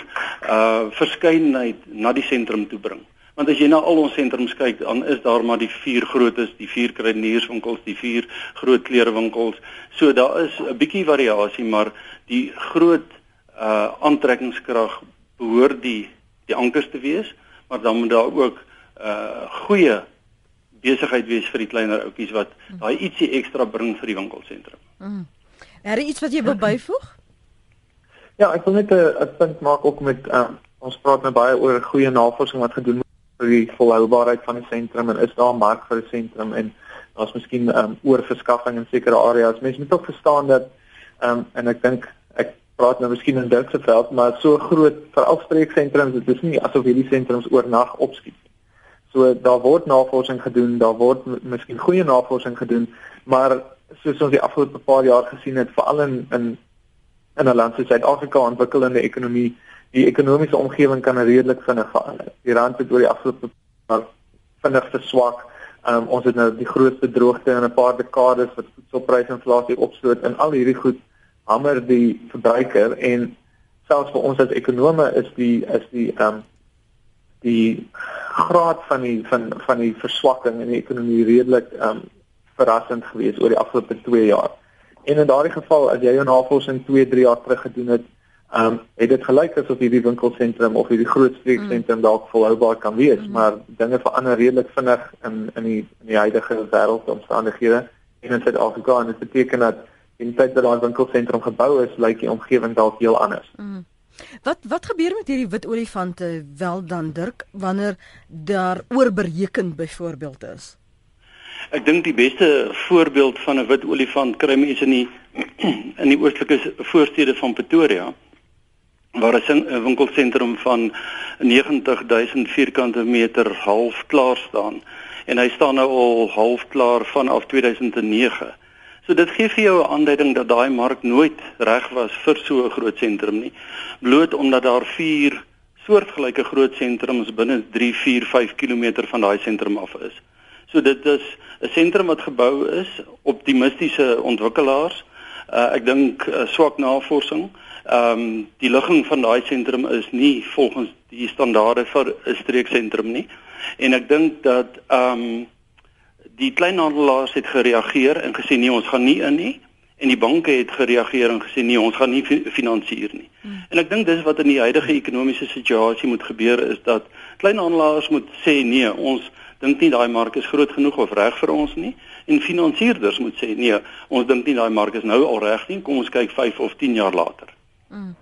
uh verskeidenheid na die sentrum toe bring. Want as jy na al ons sentrums kyk, dan is daar maar die vier grootes, die vier kruidenierswinkels, die vier groot klerewinkels. So daar is 'n bietjie variasie, maar die groot uh aantrekkingskrag behoort die die ankers te wees, maar dan moet daar ook uh goeie besigheid wees vir die kleiner ouetjies wat mm. daai ietsie ekstra bring vir die winkelsentrum. Mm. Er is iets wat jy wil byvoeg? Ja, ek wil net 'n punt maak ook met um, ons praat nou baie oor goeie navorsing wat gedoen word vir die volhoubaarheid van die sentrum en is daar 'n mark vir 'n sentrum en daar's miskien um, oorverskaffing in sekere areas. Mense moet ook verstaan dat um, en ek dink ek praat nou miskien in Dirk se veld, maar so groot vir afspreeksentrums, dit is nie asof hierdie sentrums oornag opskiet. So daar word navorsing gedoen, daar word miskien goeie navorsing gedoen, maar soos ons die afgelope paar jaar gesien het, veral in in in 'n land soos Suid-Afrika ontwikkelende ekonomie, die ekonomiese omgewing kan redelik vinnig verander. Die rand het oor die afgelope jaar vinnig verswak. Um, ons het nou die grootste droogte in 'n paar dekades wat voedselprysinflasie opstoot en al hierdie goed hamer die verbruiker en selfs vir ons as ekonome is die is die ehm um, die graad van die van van die verswakking in die ekonomie redelik um verrassend geweest oor die afgelope 2 jaar. En in daardie geval as jy jou navorsing 2, 3 jaar terug gedoen het, um het dit gelyk asof hierdie winkelsentrum of hierdie groot streeksentrum mm. dalk volhoubaar kan wees, mm. maar dinge verander redelik vinnig in in die in die huidige wêreldomstandighede en in Suid-Afrika en dit beteken dat in feite dat daai winkelsentrum gebou is, lyk die omgewing dalk heel anders. Mm. Wat wat gebeur met hierdie wit olifante wel dan Dirk wanneer daar oorbereken byvoorbeeld is? Ek dink die beste voorbeeld van 'n wit olifant kry mense in die [CLEARS THROAT] in die oostelike voorstede van Pretoria waar 'n winkelsentrum van 90000 vierkante meter half klaar staan en hy staan nou al half klaar vanaf 2009. So dit gee vir jou 'n aanduiding dat daai mark nooit reg was vir so 'n groot sentrum nie. Bloot omdat daar 4 soortgelyke groot sentrums binne 3, 4, 5 km van daai sentrum af is. So dit is 'n sentrum wat gebou is op optimistiese ontwikkelaars. Uh, ek dink uh, swak navorsing. Ehm um, die ligging van daai sentrum is nie volgens die standaarde vir 'n streeksentrum nie. En ek dink dat ehm um, die kleinhandelaars het gereageer en gesê nee, ons gaan nie in nie en die banke het gereageer en gesê nee, ons gaan nie finansier nie. Hmm. En ek dink dis wat in die huidige ekonomiese situasie moet gebeur is dat kleinhandelaars moet sê nee, ons dink nie daai mark is groot genoeg of reg vir ons nie en finansierders moet sê nee, ons dink nie daai mark is nou al reg nie, kom ons kyk 5 of 10 jaar later. Mm.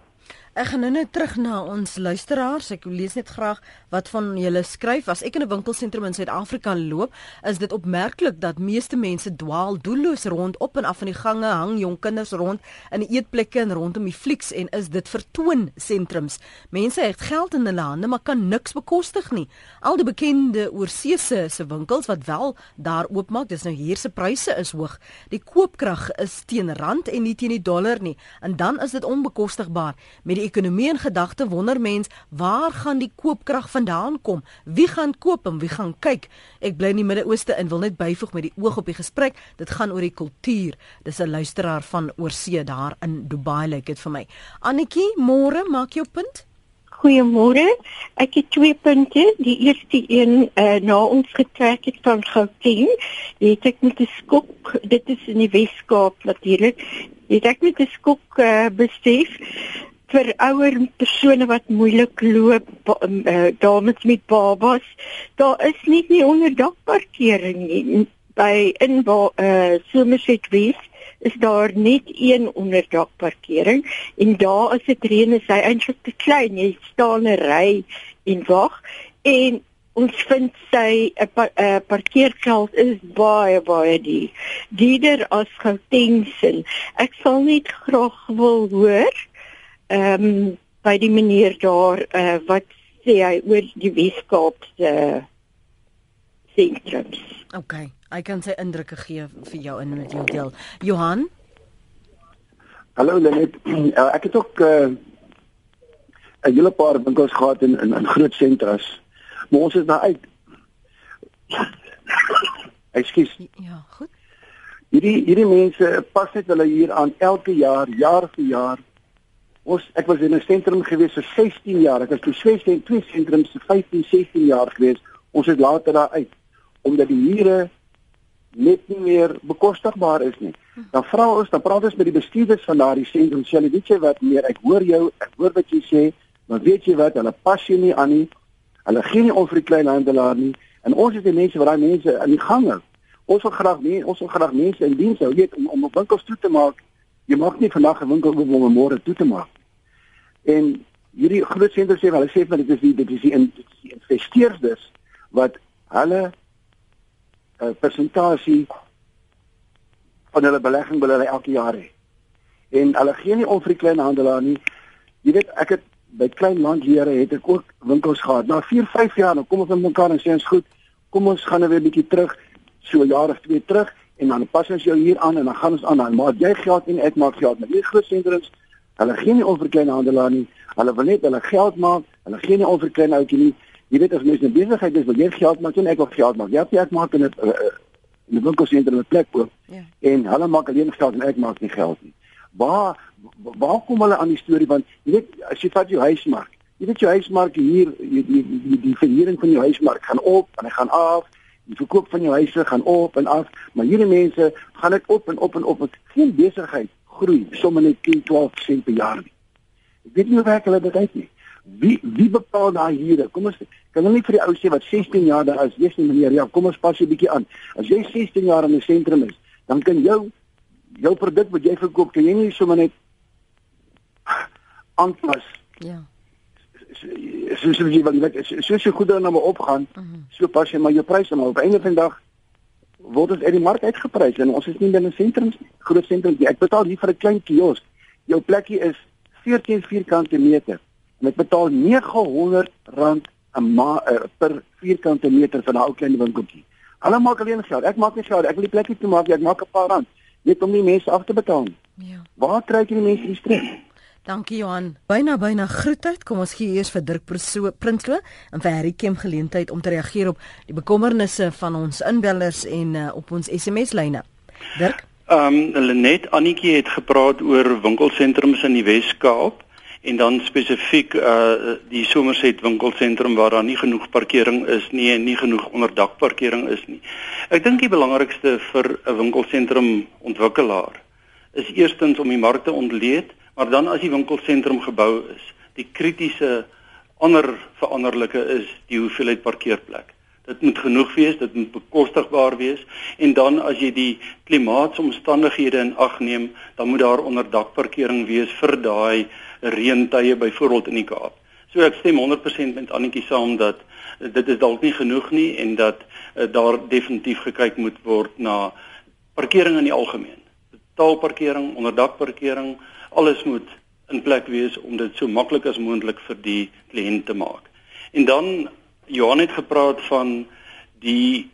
Ek gaan nou net terug na ons luisteraars. Ek lees net graag wat van julle skryf. As ek in 'n winkelsentrum in Suid-Afrika loop, is dit opmerklik dat meeste mense dwaal doelloos rond op en af in die gange, hang jong kinders rond in die eetplekke en rondom die flieks en is dit vertoon sentrums. Mense het geld in hulle hande, maar kan niks bekostig nie. Al die bekende oorseese se winkels wat wel daar oopmaak, dis nou hier se pryse is hoog. Die koopkrag is teen rand en nie teen die dollar nie, en dan is dit onbekostigbaar. Met die ekonomie in gedagte wonder mens waar gaan die koopkrag vandaan kom? Wie gaan koop en wie gaan kyk? Ek bly in die Midde-Ooste en wil net byvoeg met die oog op die gesprek, dit gaan oor die kultuur. Dis 'n luisteraar van oorsee daar in Dubai lyk dit vir my. Annetjie, môre maak jou punt. Goeiemôre. Ek het twee punte. Die eerste een uh, na ons getrek het van Gauteng, het ek met 'n skok, dit is in die Wes-Kaap natuurlik, het ek met 'n skok uh, besef vir ouer persone wat moeilik loop, uh, dames met babas, daar is nie nie onderdakparkering nie. By in waar uh, Somerset West is daar net een onderdakparkering en daar as dit reën is hy eintlik te klein. Jy staan 'n ry en wag en ons vind sy 'n pa, uh, parkeergeld is baie baie duur. Dierder as sin. Ek sal net graag wil hoor ehm um, by die meneer daar uh, wat sê hy oor die Weskaap se sentrums. OK, hy kan sy indrukke gee vir jou in met jou deel. Johan? Hallo Lenet. Uh, [CLEARS THROAT] ek het ook uh, 'n hele paar winkels gehad in in, in groot sentras. Maar ons is nou uit. [COUGHS] Ekskuus. Ja, goed. Hierdie hierdie mense pas net hulle hier aan elke jaar, jaar vir jaar Ons ek was in 'n sentrum gewees vir 16 jaar. Ek was toe twee twee sentrums vir 15, 16 jaar gewees. Ons het later daar uit omdat die huure net nie meer bekostigbaar is nie. Dan vra ons, dan praat ons met die bestuurders van daardie sentrum. Sê hulle, "Weet jy wat meer? Ek hoor jou, ek hoor wat jy sê, maar weet jy wat? Hulle pas jy nie aan nie. Hulle gee nie om vir die kleinhandelaar nie. En ons het die mense wat daai mense in die gange. Ons wil graag nie, ons wil graag mense in diens hou, weet om om winkels toe te maak Jy mag nie vandag 'n winkel oop om môre toe te maak. En hierdie groot sentrums sê hulle sê dat dit is die dit is die, in, die investeerders wat hulle 'n uh, eh, persentasie van hulle belegging wil hulle elke jaar hê. En hulle gee nie om vir die klein handelaar nie. Jy weet ek het by klein landlede het ek ook winkels gehad. Na 4, 5 jaar dan kom ons met mekaar en sê ons goed, kom ons gaan nou weer 'n bietjie terug so 'n jaar of twee terug en dan pas ons jou hier aan en dan gaan ons aan. Dan maar jy geld en ek maak geld. Met hierdie groot sentrums hulle gee nie oor klein handelaar nie. Hulle wil net hulle geld maak. Hulle gee nie oor klein ouetjie nie. Jy weet as mense 'n besigheid is wil jy geld maak. En ek wil geld maak. Jy het ek maak in 'n uh, in 'n winkelsentrum 'n plek oop. Ja. en hulle maak alleen geld en ek maak nie geld nie. Waar waar kom hulle aan die storie? Want jy weet as jy vat jou huismark. Jy weet jou huismark hier die die die, die verhuuring van jou huismark gaan op en hy gaan af Die verkoop van jou huise gaan op en af, maar hierdie mense gaan dit op en op en op. Geen besigheid groei sommer net 10, 12% per jaar nie. Ek weet nie hoe werk hulle dit uit nie. Wie wie bepaal daai huur? Kom ons kan hulle nie vir die ou sê wat 16 jaar daar is, weet nie meneer, ja, kom ons pas 'n bietjie aan. As jy 16 jaar in 'n sentrum is, dan kan jou jou produk wat jy verkoop, kan jy nie sommer net aanpas. Ja soos jy wil weet so so goed dan nou opgaan uh -huh. so pas jy maar jou pryse maar op einde van die dag word ons uit die mark uitgeprys en ons is nie binne sentrums groot sentrums nie. Ek betaal hier vir 'n klein kiosk. Jou plekkie is 14 vierkante meter en ek betaal R900 'n uh, per vierkante meter vir 'n ou klein winkeltjie. Hulle maak alleen geld. Ek maak nie geld. Ek wil die plekkie toe maak. Ek maak 'n paar rand net om die mense af te betaal. Ja. Waar kry jy die mense die streek? Dankie Johan. Byna byna groetheid. Kom ons gee eers vir Dirk Prinsloo en vir Harry Kem geleentheid om te reageer op die bekommernisse van ons inbellers en uh, op ons SMS lyne. Dirk? Ehm um, Lenet Annetjie het gepraat oor winkelsentrums in die Wes-Kaap en dan spesifiek uh die Somerset winkelsentrum waar daar nie genoeg parkering is nie en nie genoeg onderdakparkering is nie. Ek dink die belangrikste vir 'n winkelsentrum ontwikkelaar is eerstens om die mark te ontleed, maar dan as die winkelsentrum gebou is, die kritiese ander veranderlike is die hoeveelheid parkeerplek. Dit moet genoeg wees, dit moet bekostigbaar wees en dan as jy die klimaatsomstandighede in ag neem, dan moet daar onderdakparkering wees vir daai reëntye byvoorbeeld in die Kaap. So ek stem 100% met Annetjie saam dat uh, dit is dalk nie genoeg nie en dat uh, daar definitief gekyk moet word na parkering in die algemeen. Taalparkering, onderdakparkering, alles moet in plek wees om dit so maklik as moontlik vir die kliënt te maak. En dan Johan het gepraat van die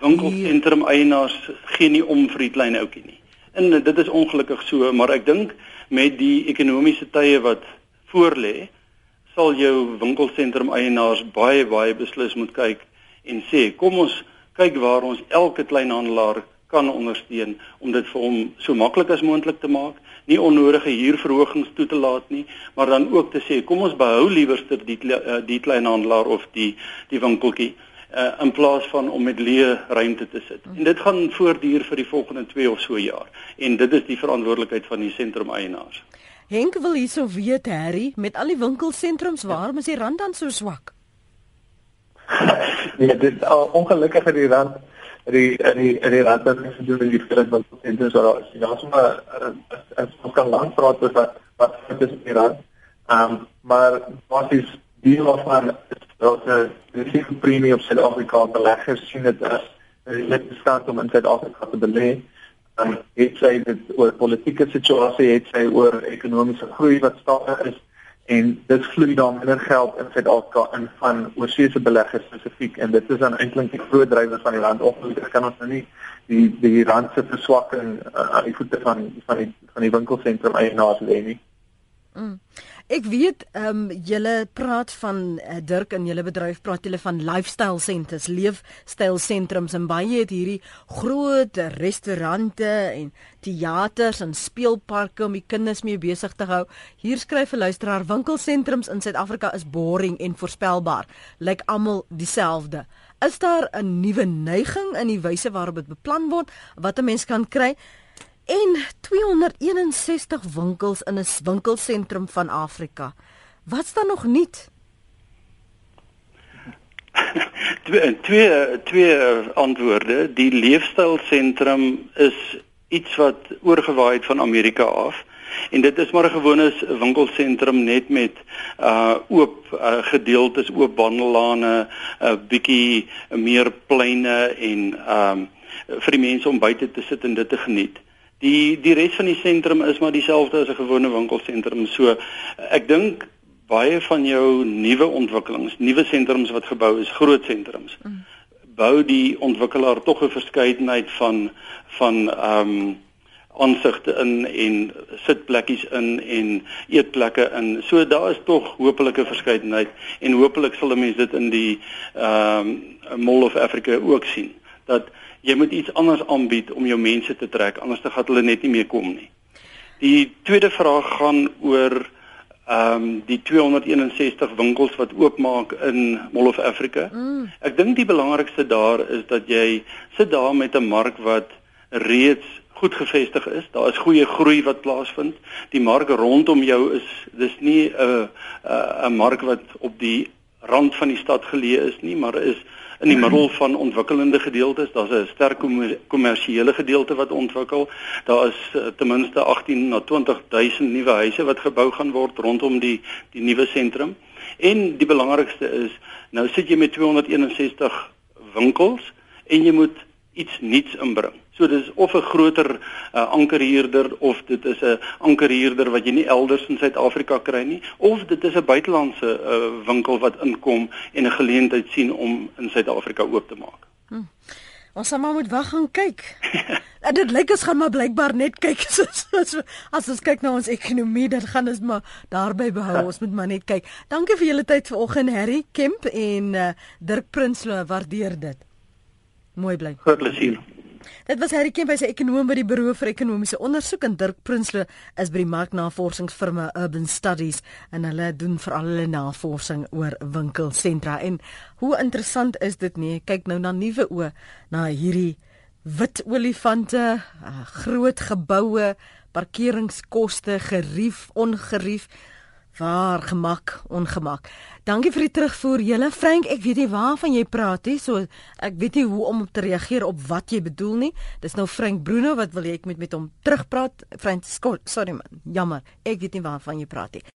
winkelsentrum eienaars gee nie om vir die klein ouetjie nie. En dit is ongelukkig so, maar ek dink met die ekonomiese tye wat voorlê, sal jou winkelsentrum eienaars baie baie beslis moet kyk en sê, kom ons kyk waar ons elke kleinhandelaar kan ondersteun om dit vir hom so maklik as moontlik te maak, nie onnodige huurverhogings toe te laat nie, maar dan ook te sê, kom ons behou liewerster die eh, die kleinhandelaar of die die winkeltjie uh, in plaas van om met leë ruimte te sit. En dit gaan voortduur vir die volgende 2 of so jaar. En dit is die verantwoordelikheid van die sentrum eienaars. Henk wil hierso weet Harry, met al die winkelsentrums, waarom is die rand dan so swak? [LAUGHS] nee, dit is ongelukkig dat die rand die die die rand het nie gedoen in die groot winkelsentrums waar as jy nou sommer as ons kan lank praat oor wat wat is die rand. Ehm maar wat is deel van dat die risikopremie op Suid-Afrika beleggers sien dit as net bestaan om in Suid-Afrika te belê. En dit sê dit oor politieke situasie, het sy oor ekonomiese groei wat stadig is en dit vloei dan minder geld in Suid-Afrika in van oorseese beleggers spesifiek en dit is dan eintlik die groot drywer van die land opgeloop. Kan ons nou nie die die rand se verswakking uh, aan die voete van van die van die winkelsentrum eienaars lê nie. Mm. Ek weet ehm um, julle praat van uh, Dirk en julle bedryf praat julle van lifestyle centers, leefstyl sentrums en baie het hierdie groot restaurante en teaters en speelparke om die kinders mee besig te hou. Hier skryf 'n luisteraar winkelsentrums in Suid-Afrika is boring en voorspelbaar. Lyk almal dieselfde. Is daar 'n nuwe neiging in die wyse waarop dit beplan word wat 'n mens kan kry? En 261 winkels in 'n winkelsentrum van Afrika. Wat's dan nog nuut? [LAUGHS] twee twee twee antwoorde. Die leefstylsentrum is iets wat oorgewaai het van Amerika af. En dit is maar 'n gewone winkelsentrum net met uh oop uh, gedeeltes, oop wandellane, 'n uh, bietjie meer pleine en um vir die mense om buite te sit en dit te geniet. Die die res van die sentrum is maar dieselfde as 'n gewone winkelsentrum. So ek dink baie van jou nuwe ontwikkelings, nuwe sentrums wat gebou is, groot sentrums. Mm. Bou die ontwikkelaar tog 'n verskeidenheid van van ehm um, aansigte in en sitplekkies in en eetplekke in. So daar is tog hopelik 'n verskeidenheid en hopelik sal mense dit in die ehm um, Mall of Africa ook sien dat jy moet iets anders aanbied om jou mense te trek anders dan gaan hulle net nie meer kom nie. Die tweede vraag gaan oor ehm um, die 261 winkels wat oopmaak in Mall of Africa. Mm. Ek dink die belangrikste daar is dat jy sit daar met 'n mark wat reeds goed gevestig is. Daar is goeie groei wat plaasvind. Die mark rondom jou is dis nie 'n 'n mark wat op die rand van die stad geleë is nie, maar is in die middel van ontwikkelende gedeeltes. Daar's 'n sterk kommersiële gedeelte wat ontwikkel. Daar is uh, ten minste 18 na 20000 nuwe huise wat gebou gaan word rondom die die nuwe sentrum. En die belangrikste is, nou sit jy met 261 winkels en jy moet iets nuuts inbring. So dis of 'n groter uh, ankerhuurder of dit is 'n ankerhuurder wat jy nie elders in Suid-Afrika kry nie of dit is 'n buitelandse uh, winkel wat inkom en 'n geleentheid sien om in Suid-Afrika oop te maak. Hmm. Ons sal maar moet wag gaan kyk. [LAUGHS] En dit lyk ons gaan maar blykbaar net kyk [LAUGHS] soos, soos as ons kyk na ons ekonomie, dan gaan ons maar daarby behou. Ons moet maar net kyk. Dankie vir julle tyd vanoggend Harry Kemp en uh, Dirk Prinsloo, waardeer dit. Mooi bly. Groot plesier. Dit was Harry Kemp, is 'n ekonom by die Buro vir Ekonomiese Ondersoek en Dirk Prinsloo is by die marknavorsingsfirma Urban Studies en hulle doen veral hulle navorsing oor winkelsentra. En hoe interessant is dit nie? Kyk nou na nuwe oë na hierdie wit olifante, ah, groot geboue, parkeringskoste, gerief, ongerief waar gemak ongemak. Dankie vir die terugvoer julle Frank. Ek weet nie waarvan jy praat nie. So ek weet nie hoe om te reageer op wat jy bedoel nie. Dis nou Frank Bruno wat wil jy ek moet met hom terugpraat. Frank sorry man. Jammer. Ek weet nie waarvan jy praat nie.